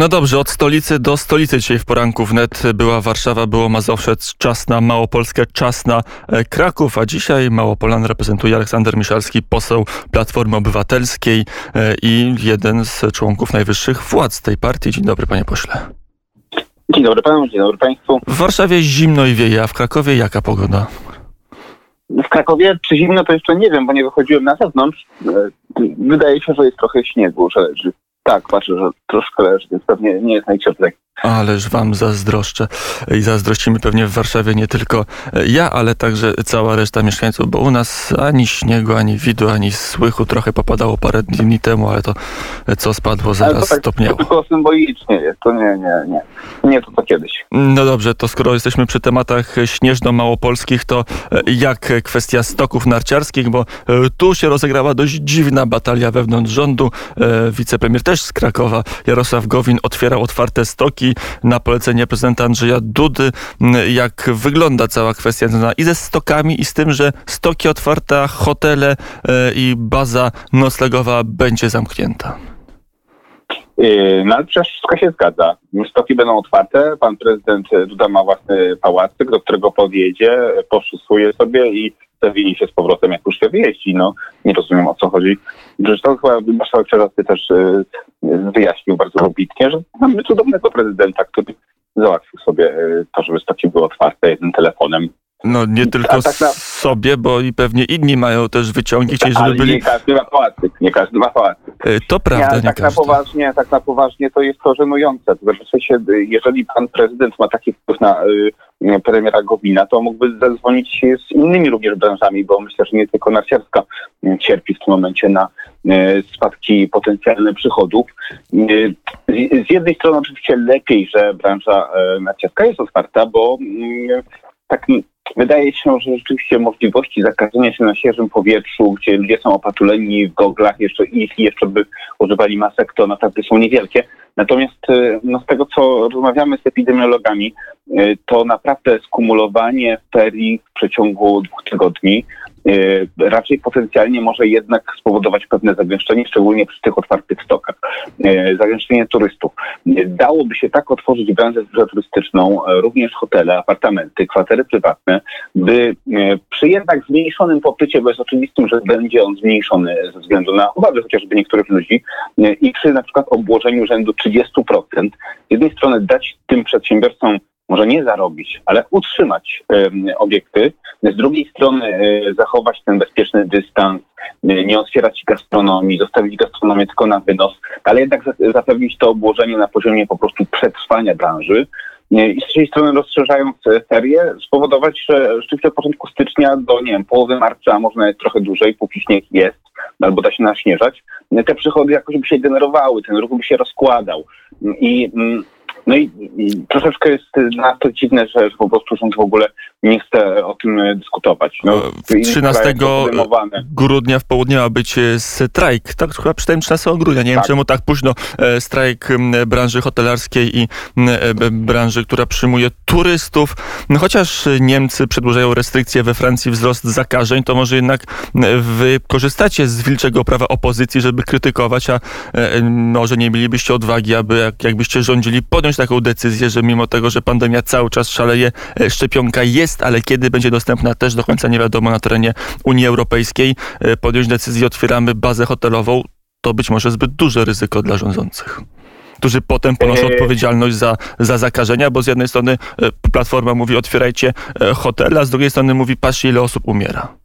No dobrze, od stolicy do stolicy dzisiaj w poranku wnet była Warszawa, było Mazowsze, czas na Małopolskę, czas na e, Kraków, a dzisiaj Małopolan reprezentuje Aleksander Miszalski, poseł Platformy Obywatelskiej e, i jeden z członków najwyższych władz tej partii. Dzień dobry panie pośle. Dzień dobry panu, dzień dobry państwu. W Warszawie zimno i wieje, a w Krakowie jaka pogoda? W Krakowie czy zimno to jeszcze nie wiem, bo nie wychodziłem na zewnątrz. E, wydaje się, że jest trochę śniegu, że leży. Tak, patrzę, że troszkę leży, więc pewnie nie jest najcieplej. Ależ wam zazdroszczę i zazdrościmy pewnie w Warszawie nie tylko ja, ale także cała reszta mieszkańców, bo u nas ani śniegu, ani widu, ani słychu trochę popadało parę dni temu, ale to co spadło zaraz ale to tak, stopniało. To tylko symbolicznie jest, to nie, nie, nie. Nie to co kiedyś. No dobrze, to skoro jesteśmy przy tematach śnieżno-małopolskich, to jak kwestia stoków narciarskich, bo tu się rozegrała dość dziwna batalia wewnątrz rządu. Wicepremier też z Krakowa, Jarosław Gowin otwierał otwarte stoki, na polecenie prezydenta Andrzeja Dudy. Jak wygląda cała kwestia związana i ze stokami, i z tym, że stoki otwarte, hotele e, i baza noclegowa będzie zamknięta? Yy, no ale przecież wszystko się zgadza. Stoki będą otwarte, pan prezydent Duda ma własny pałacyk, do którego podjedzie, poszusuje sobie i zawili się z powrotem, jak już się wyjeździ. No, nie rozumiem o co chodzi. Zresztą chyba marszałek Czerzasty też wyjaśnił bardzo dobitnie, że mamy cudownego prezydenta, który załatwił sobie to, żeby stoki były otwarte jednym telefonem. No nie tylko tak na... sobie, bo i pewnie inni mają też wyciągi, chcieli, żeby byli... nie każdy ma pałacyk, nie każdy ma pałacyk. To prawda, nie, tak każdy. Na poważnie, tak na poważnie to jest to żenujące. Znaczy, w sensie, jeżeli pan prezydent ma taki wpływ na y, premiera Gowina, to mógłby zadzwonić z innymi również branżami, bo myślę, że nie tylko narciarska cierpi w tym momencie na y, spadki potencjalne przychodów. Y, z jednej strony oczywiście lepiej, że branża narciarska jest otwarta, bo tak Wydaje się, że rzeczywiście możliwości zakażenia się na świeżym powietrzu, gdzie ludzie są opatuleni w goglach, jeszcze, jeśli jeszcze by używali masek, to naprawdę są niewielkie. Natomiast y, no, z tego, co rozmawiamy z epidemiologami, y, to naprawdę skumulowanie ferii w przeciągu dwóch tygodni raczej potencjalnie może jednak spowodować pewne zagęszczenie, szczególnie przy tych otwartych stokach. Zagęszczenie turystów. Dałoby się tak otworzyć branżę turystyczną, również hotele, apartamenty, kwatery prywatne, by przy jednak zmniejszonym popycie, bo jest oczywistym, że będzie on zmniejszony ze względu na obawy chociażby niektórych ludzi i przy na przykład obłożeniu rzędu 30%, z jednej strony dać tym przedsiębiorcom może nie zarobić, ale utrzymać obiekty, z drugiej strony y, zachować ten bezpieczny dystans, y, nie otwierać gastronomii, zostawić gastronomię tylko na wynos, ale jednak zapewnić to obłożenie na poziomie po prostu przetrwania branży. I z trzeciej strony rozszerzając serię, spowodować, że rzeczywiście od początku stycznia do, nie wiem, połowy marca, a może trochę dłużej, póki śnieg jest, albo da się naśnieżać, te przychody jakoś by się generowały, ten ruch by się rozkładał. I mm, no i, i troszeczkę jest dla to dziwne, że, że po prostu rząd w ogóle nie chce o tym dyskutować. No, 13 grudnia w południe ma być e, strajk. Tak, chyba czytałem 13 grudnia. Nie tak. wiem czemu tak późno e, strajk branży hotelarskiej i e, branży, która przyjmuje turystów. No, chociaż Niemcy przedłużają restrykcje, we Francji wzrost zakażeń, to może jednak wy korzystacie z wilczego prawa opozycji, żeby krytykować, a może nie mielibyście odwagi, aby jak, jakbyście rządzili podjąć taką decyzję, że mimo tego, że pandemia cały czas szaleje, szczepionka jest ale kiedy będzie dostępna też do końca nie wiadomo na terenie Unii Europejskiej, e, podjąć decyzję, otwieramy bazę hotelową, to być może zbyt duże ryzyko dla rządzących którzy potem ponoszą e, odpowiedzialność za, za zakażenia, bo z jednej strony e, Platforma mówi otwierajcie hotele, a z drugiej strony mówi patrzcie ile osób umiera.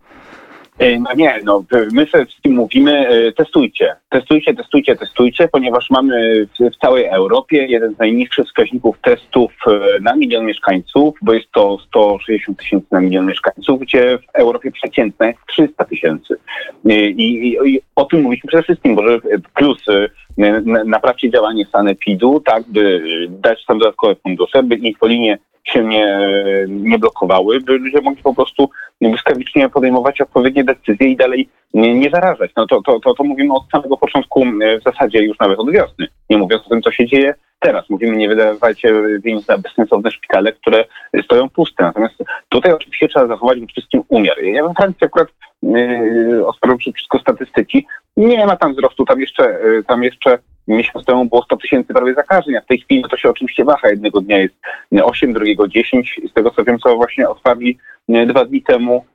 E, no nie, no my przede wszystkim mówimy e, testujcie, testujcie, testujcie, testujcie, ponieważ mamy w, w, całej Europie jeden z najniższych wskaźników testów e, na milion mieszkańców, bo jest to 160 tysięcy na milion mieszkańców, gdzie w Europie przeciętne jest 300 tysięcy. I, i, I, o tym mówiliśmy przede wszystkim, bo że plus naprawcie działanie sanepidu, tak, by dać tam dodatkowe fundusze, by infolinie się nie, nie blokowały, by ludzie mogli po prostu błyskawicznie podejmować odpowiednie decyzje i dalej nie, nie zarażać. No to, to, to, to mówimy od samego początku, w zasadzie już nawet od wiosny, nie mówiąc o tym, co się dzieje teraz. Mówimy, nie wydawajcie pieniędzy na bezsensowne szpitale, które stoją puste. Natomiast tutaj oczywiście trzeba zachować przede wszystkim umiar. Ja w Francji akurat yy, osprawiłem wszystko statystyki. Nie ma tam wzrostu, tam jeszcze, yy, tam jeszcze miesiąc temu było 100 tysięcy prawie zakażeń, a w tej chwili to się oczywiście waha. Jednego dnia jest 8, drugiego 10. Z tego co wiem, co właśnie otwarli yy, dwa dni temu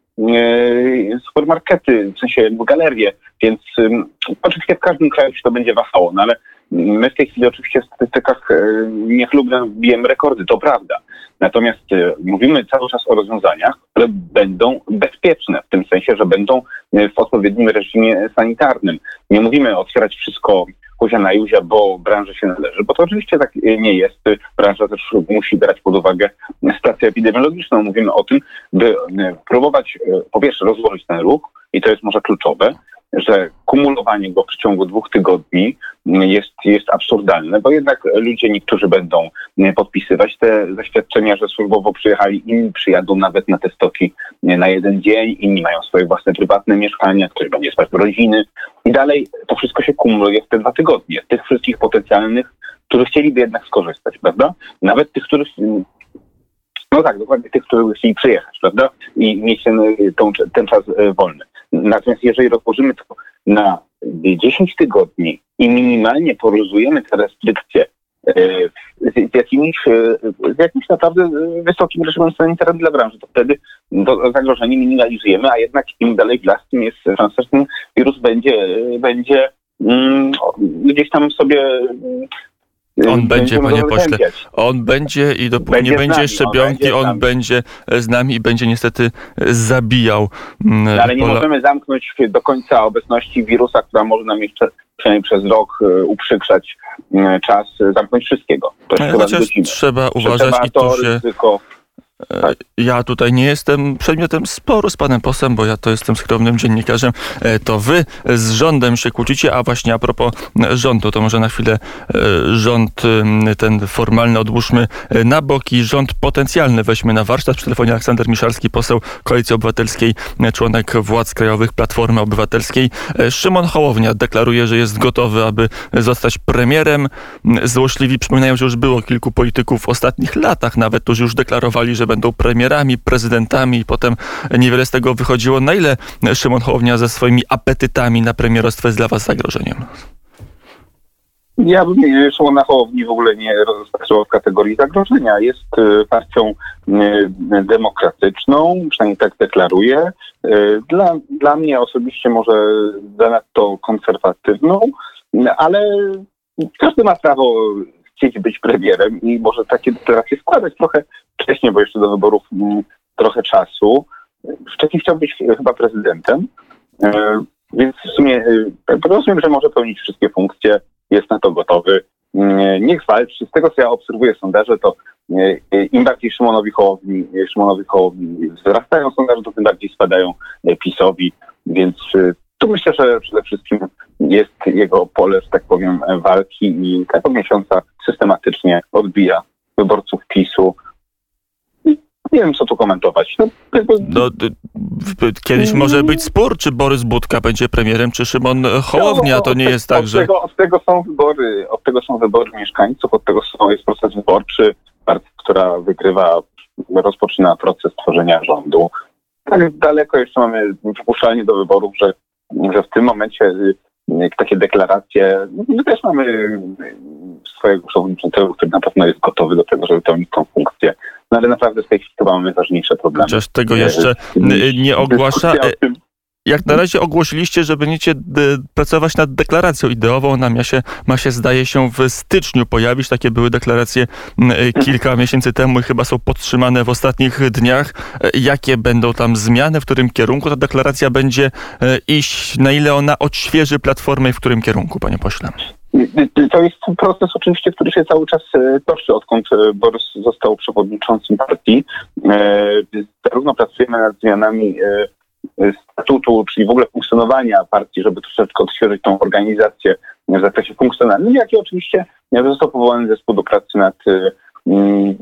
supermarkety, w sensie galerie, więc oczywiście w każdym kraju się to będzie wahało, no ale My w tej chwili oczywiście w statystykach e, niechlubne bijemy rekordy, to prawda. Natomiast e, mówimy cały czas o rozwiązaniach, które będą bezpieczne, w tym sensie, że będą e, w odpowiednim reżimie sanitarnym. Nie mówimy otwierać wszystko kuzia na juzia, bo branży się należy, bo to oczywiście tak nie jest. Branża też musi brać pod uwagę sytuację epidemiologiczną. Mówimy o tym, by próbować po pierwsze rozłożyć ten ruch i to jest może kluczowe, że kumulowanie go w ciągu dwóch tygodni jest, jest absurdalne, bo jednak ludzie niektórzy będą podpisywać te zaświadczenia, że służbowo przyjechali, inni przyjadą nawet na te stoki na jeden dzień, inni mają swoje własne prywatne mieszkania, ktoś będzie spać w rodziny i dalej to wszystko się kumuluje w te dwa tygodnie. Tych wszystkich potencjalnych, którzy chcieliby jednak skorzystać, prawda? Nawet tych, których no tak, dokładnie tych, którzy chcieli przyjechać, prawda? I mieć ten, ten, ten czas e, wolny. Natomiast jeżeli rozłożymy to na 10 tygodni i minimalnie porozujemy te restrykcje e, z jakimś, e, z jakimś naprawdę wysokim reżimem sanitarnym dla branży, to wtedy to zagrożenie minimalizujemy, a jednak im dalej w las, tym jest szansa, że ten wirus będzie, będzie mm, gdzieś tam sobie on będzie, panie pośle. On będzie i dopóki będzie nie będzie szczepionki, on, on będzie, z nami i będzie niestety zabijał. Mm, no, ale nie Pola... możemy zamknąć do końca obecności wirusa, która może nam jeszcze przynajmniej przez rok e, uprzykrzać czas, zamknąć wszystkiego. To Chociaż trzeba uważać i tu się... Ryzyko. Ja tutaj nie jestem przedmiotem sporu z panem posłem, bo ja to jestem skromnym dziennikarzem. E, to wy z rządem się kłócicie, a właśnie a propos rządu, to może na chwilę e, rząd ten formalny odłóżmy e, na boki. Rząd potencjalny weźmy na warsztat. Przy telefonie Aleksander Miszalski, poseł Koalicji Obywatelskiej, członek władz krajowych Platformy Obywatelskiej. Szymon Hołownia deklaruje, że jest gotowy, aby zostać premierem. Złośliwi przypominają, że już było kilku polityków w ostatnich latach nawet, którzy już deklarowali, że będą premierami, prezydentami i potem niewiele z tego wychodziło. Na ile Szymon Hołownia ze swoimi apetytami na premierostwo jest dla was zagrożeniem? Ja bym Szymona Hołowni w ogóle nie rozpatrywał w kategorii zagrożenia. Jest y, partią y, demokratyczną, przynajmniej tak deklaruje. Dla, dla mnie osobiście może zanadto konserwatywną, ale każdy ma prawo chcieć być premierem i może takie deklaracje składać trochę wcześniej, bo jeszcze do wyborów mm, trochę czasu. Wcześniej chciał być chyba prezydentem, e, więc w sumie e, rozumiem, że może pełnić wszystkie funkcje, jest na to gotowy. Mm, niech walczy. Z tego, co ja obserwuję sondaże, to e, im bardziej Szymonowi Hołowni, Szymonowi Hołowni wzrastają sondaże, to tym bardziej spadają PiSowi, więc tu myślę, że przede wszystkim jest jego pole, że tak powiem, walki i tego miesiąca systematycznie odbija wyborców PiSu. Nie wiem, co tu komentować. No, no, kiedyś może być spór, czy Borys Budka będzie premierem, czy Szymon Hołownia. No, to nie jest tak, że... Tego, od tego są wybory, od tego są wybory mieszkańców, od tego są, jest proces wyborczy. Partia, która wygrywa, rozpoczyna proces tworzenia rządu. Tak daleko jeszcze mamy przypuszczalnie do wyborów, że, że w tym momencie y, takie deklaracje. My też mamy swojego przewodniczącego, który na pewno jest gotowy do tego, żeby pełnić tą funkcję. No ale naprawdę w tej chwili chyba mamy ważniejsze problemy. Chociaż tego jeszcze nie ogłasza. Jak na razie ogłosiliście, że będziecie pracować nad deklaracją ideową. Ona ma się, ma się, zdaje się, w styczniu pojawić. Takie były deklaracje kilka miesięcy temu i chyba są podtrzymane w ostatnich dniach. E, jakie będą tam zmiany, w którym kierunku ta deklaracja będzie e, iść? Na ile ona odświeży platformę i w którym kierunku, panie pośle? To jest proces oczywiście, który się cały czas e, toczy, odkąd Borys został przewodniczącym partii. Zarówno pracujemy nad zmianami statutu, czyli w ogóle funkcjonowania partii, żeby troszeczkę odświeżyć tą organizację w zakresie funkcjonalnym, jak i oczywiście został powołany zespół do pracy nad mm,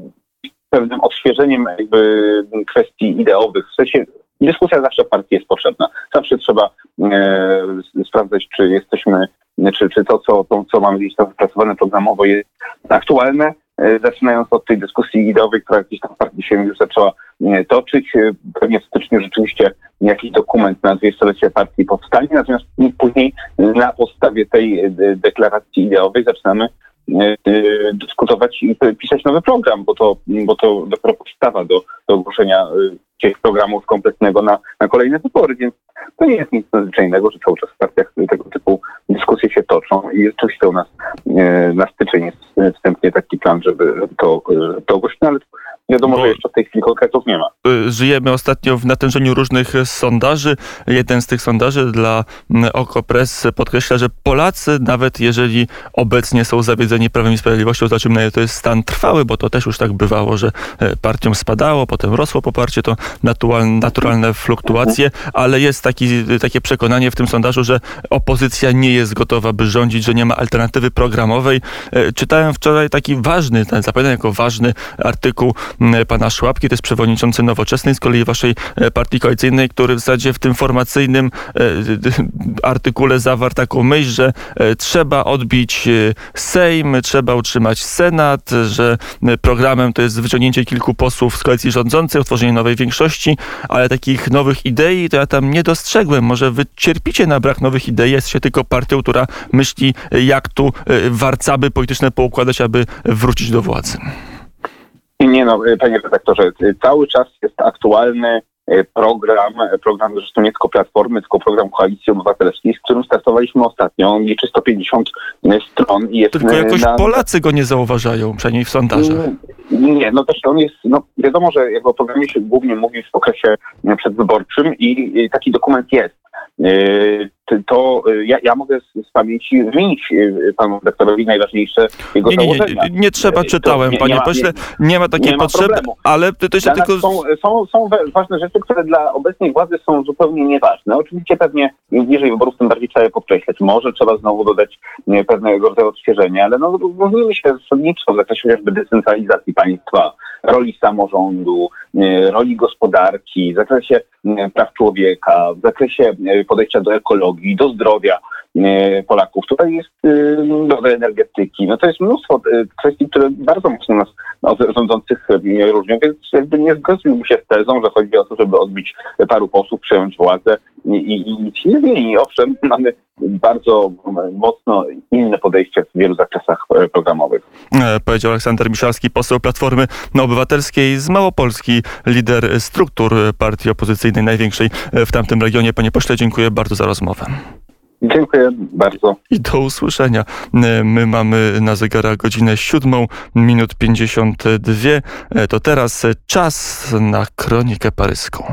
pewnym odświeżeniem jakby kwestii ideowych. W sensie dyskusja zawsze w partii jest potrzebna. Zawsze trzeba e, sprawdzać, czy jesteśmy, czy, czy to, co, to, co mamy gdzieś tam wypracowane programowo jest aktualne, e, zaczynając od tej dyskusji ideowej, która gdzieś tam w partii się już zaczęła e, toczyć. Pewnie w styczniu rzeczywiście jakiś dokument na 200-lecie partii powstanie, natomiast później na podstawie tej deklaracji ideowej zaczynamy dyskutować i pisać nowy program, bo to, bo to dopiero podstawa do, do ogłoszenia tych programów kompletnego na, na kolejne wybory, więc to nie jest nic nadzwyczajnego, że cały czas w partiach tego typu dyskusje się toczą i rzeczywiście u nas e, na styczeń jest wstępnie taki plan, żeby to, to ogłosić, no ale Wiadomo, że jeszcze w tej chwili konkretów nie ma. Y, żyjemy ostatnio w natężeniu różnych sondaży. Jeden z tych sondaży dla mm, Okopres podkreśla, że Polacy, nawet jeżeli obecnie są zawiedzeni Prawem i Sprawiedliwością, na ile to jest stan trwały, bo to też już tak bywało, że e, partiom spadało, potem rosło poparcie, to naturalne, fluktuacje, ale jest taki, takie przekonanie w tym sondażu, że opozycja nie jest gotowa, by rządzić, że nie ma alternatywy programowej. E, czytałem wczoraj taki ważny, zapamiętam jako ważny artykuł pana Szłapki, to jest przewodniczący Nowoczesnej, z kolei waszej e, partii koalicyjnej, który w zasadzie w tym formacyjnym e, artykule zawarł taką myśl, że e, trzeba odbić Sejm, trzeba utrzymać Senat, że programem to jest wyciągnięcie kilku posłów z koalicji rządzącej, utworzenie nowej większości, ale takich nowych idei to ja tam nie dostrzegłem. Może wy cierpicie na brak nowych idei, jesteście tylko partią, która myśli, jak tu warcaby polityczne poukładać, aby wrócić do władzy. Nie no, panie redaktorze, cały czas jest aktualny e, program, e, program zresztą nie tylko Platformy, tylko program Koalicji Obywatelskiej, z którym startowaliśmy ostatnio. On liczy 150 e, stron i jest... Tylko jakoś na... Polacy go nie zauważają, przynajmniej w sondażach. Nie, no też on jest, no wiadomo, że jego programie się głównie mówi w okresie przedwyborczym i, i taki dokument jest to ja, ja mogę z, z pamięci wymienić y, panu redaktorowi najważniejsze jego nie, nie, założenia. Nie, nie trzeba, czytałem, nie, panie nie pośle, nie ma takiej potrzeby, ale to, się tylko... Są, są, są ważne rzeczy, które dla obecnej władzy są zupełnie nieważne. Oczywiście pewnie im bliżej wyborów, tym bardziej trzeba je podkreślać. Może trzeba znowu dodać pewnego rodzaju odświeżenia, ale no, rozumiem się zasadniczo w zakresie chociażby decentralizacji państwa, roli samorządu, roli gospodarki, w zakresie praw człowieka, w zakresie podejścia do ekologii, do zdrowia e, Polaków. Tutaj jest e, do energetyki. No to jest mnóstwo e, kwestii, które bardzo mocno nas no, rządzących różnią, więc jakby nie zgodziłbym się z tezą, że chodzi o to, żeby odbić paru posłów, przejąć władzę i, i nic się nie zmieni. Owszem, mamy bardzo mocno inne podejście w wielu zakresach programowych. Powiedział Aleksander Miszalski, poseł Platformy Obywatelskiej z Małopolski, lider struktur partii opozycyjnej największej w tamtym regionie. Panie pośle, dziękuję bardzo za rozmowę. Dziękuję bardzo. I do usłyszenia. My mamy na zegarach godzinę 7 minut 52. To teraz czas na kronikę paryską.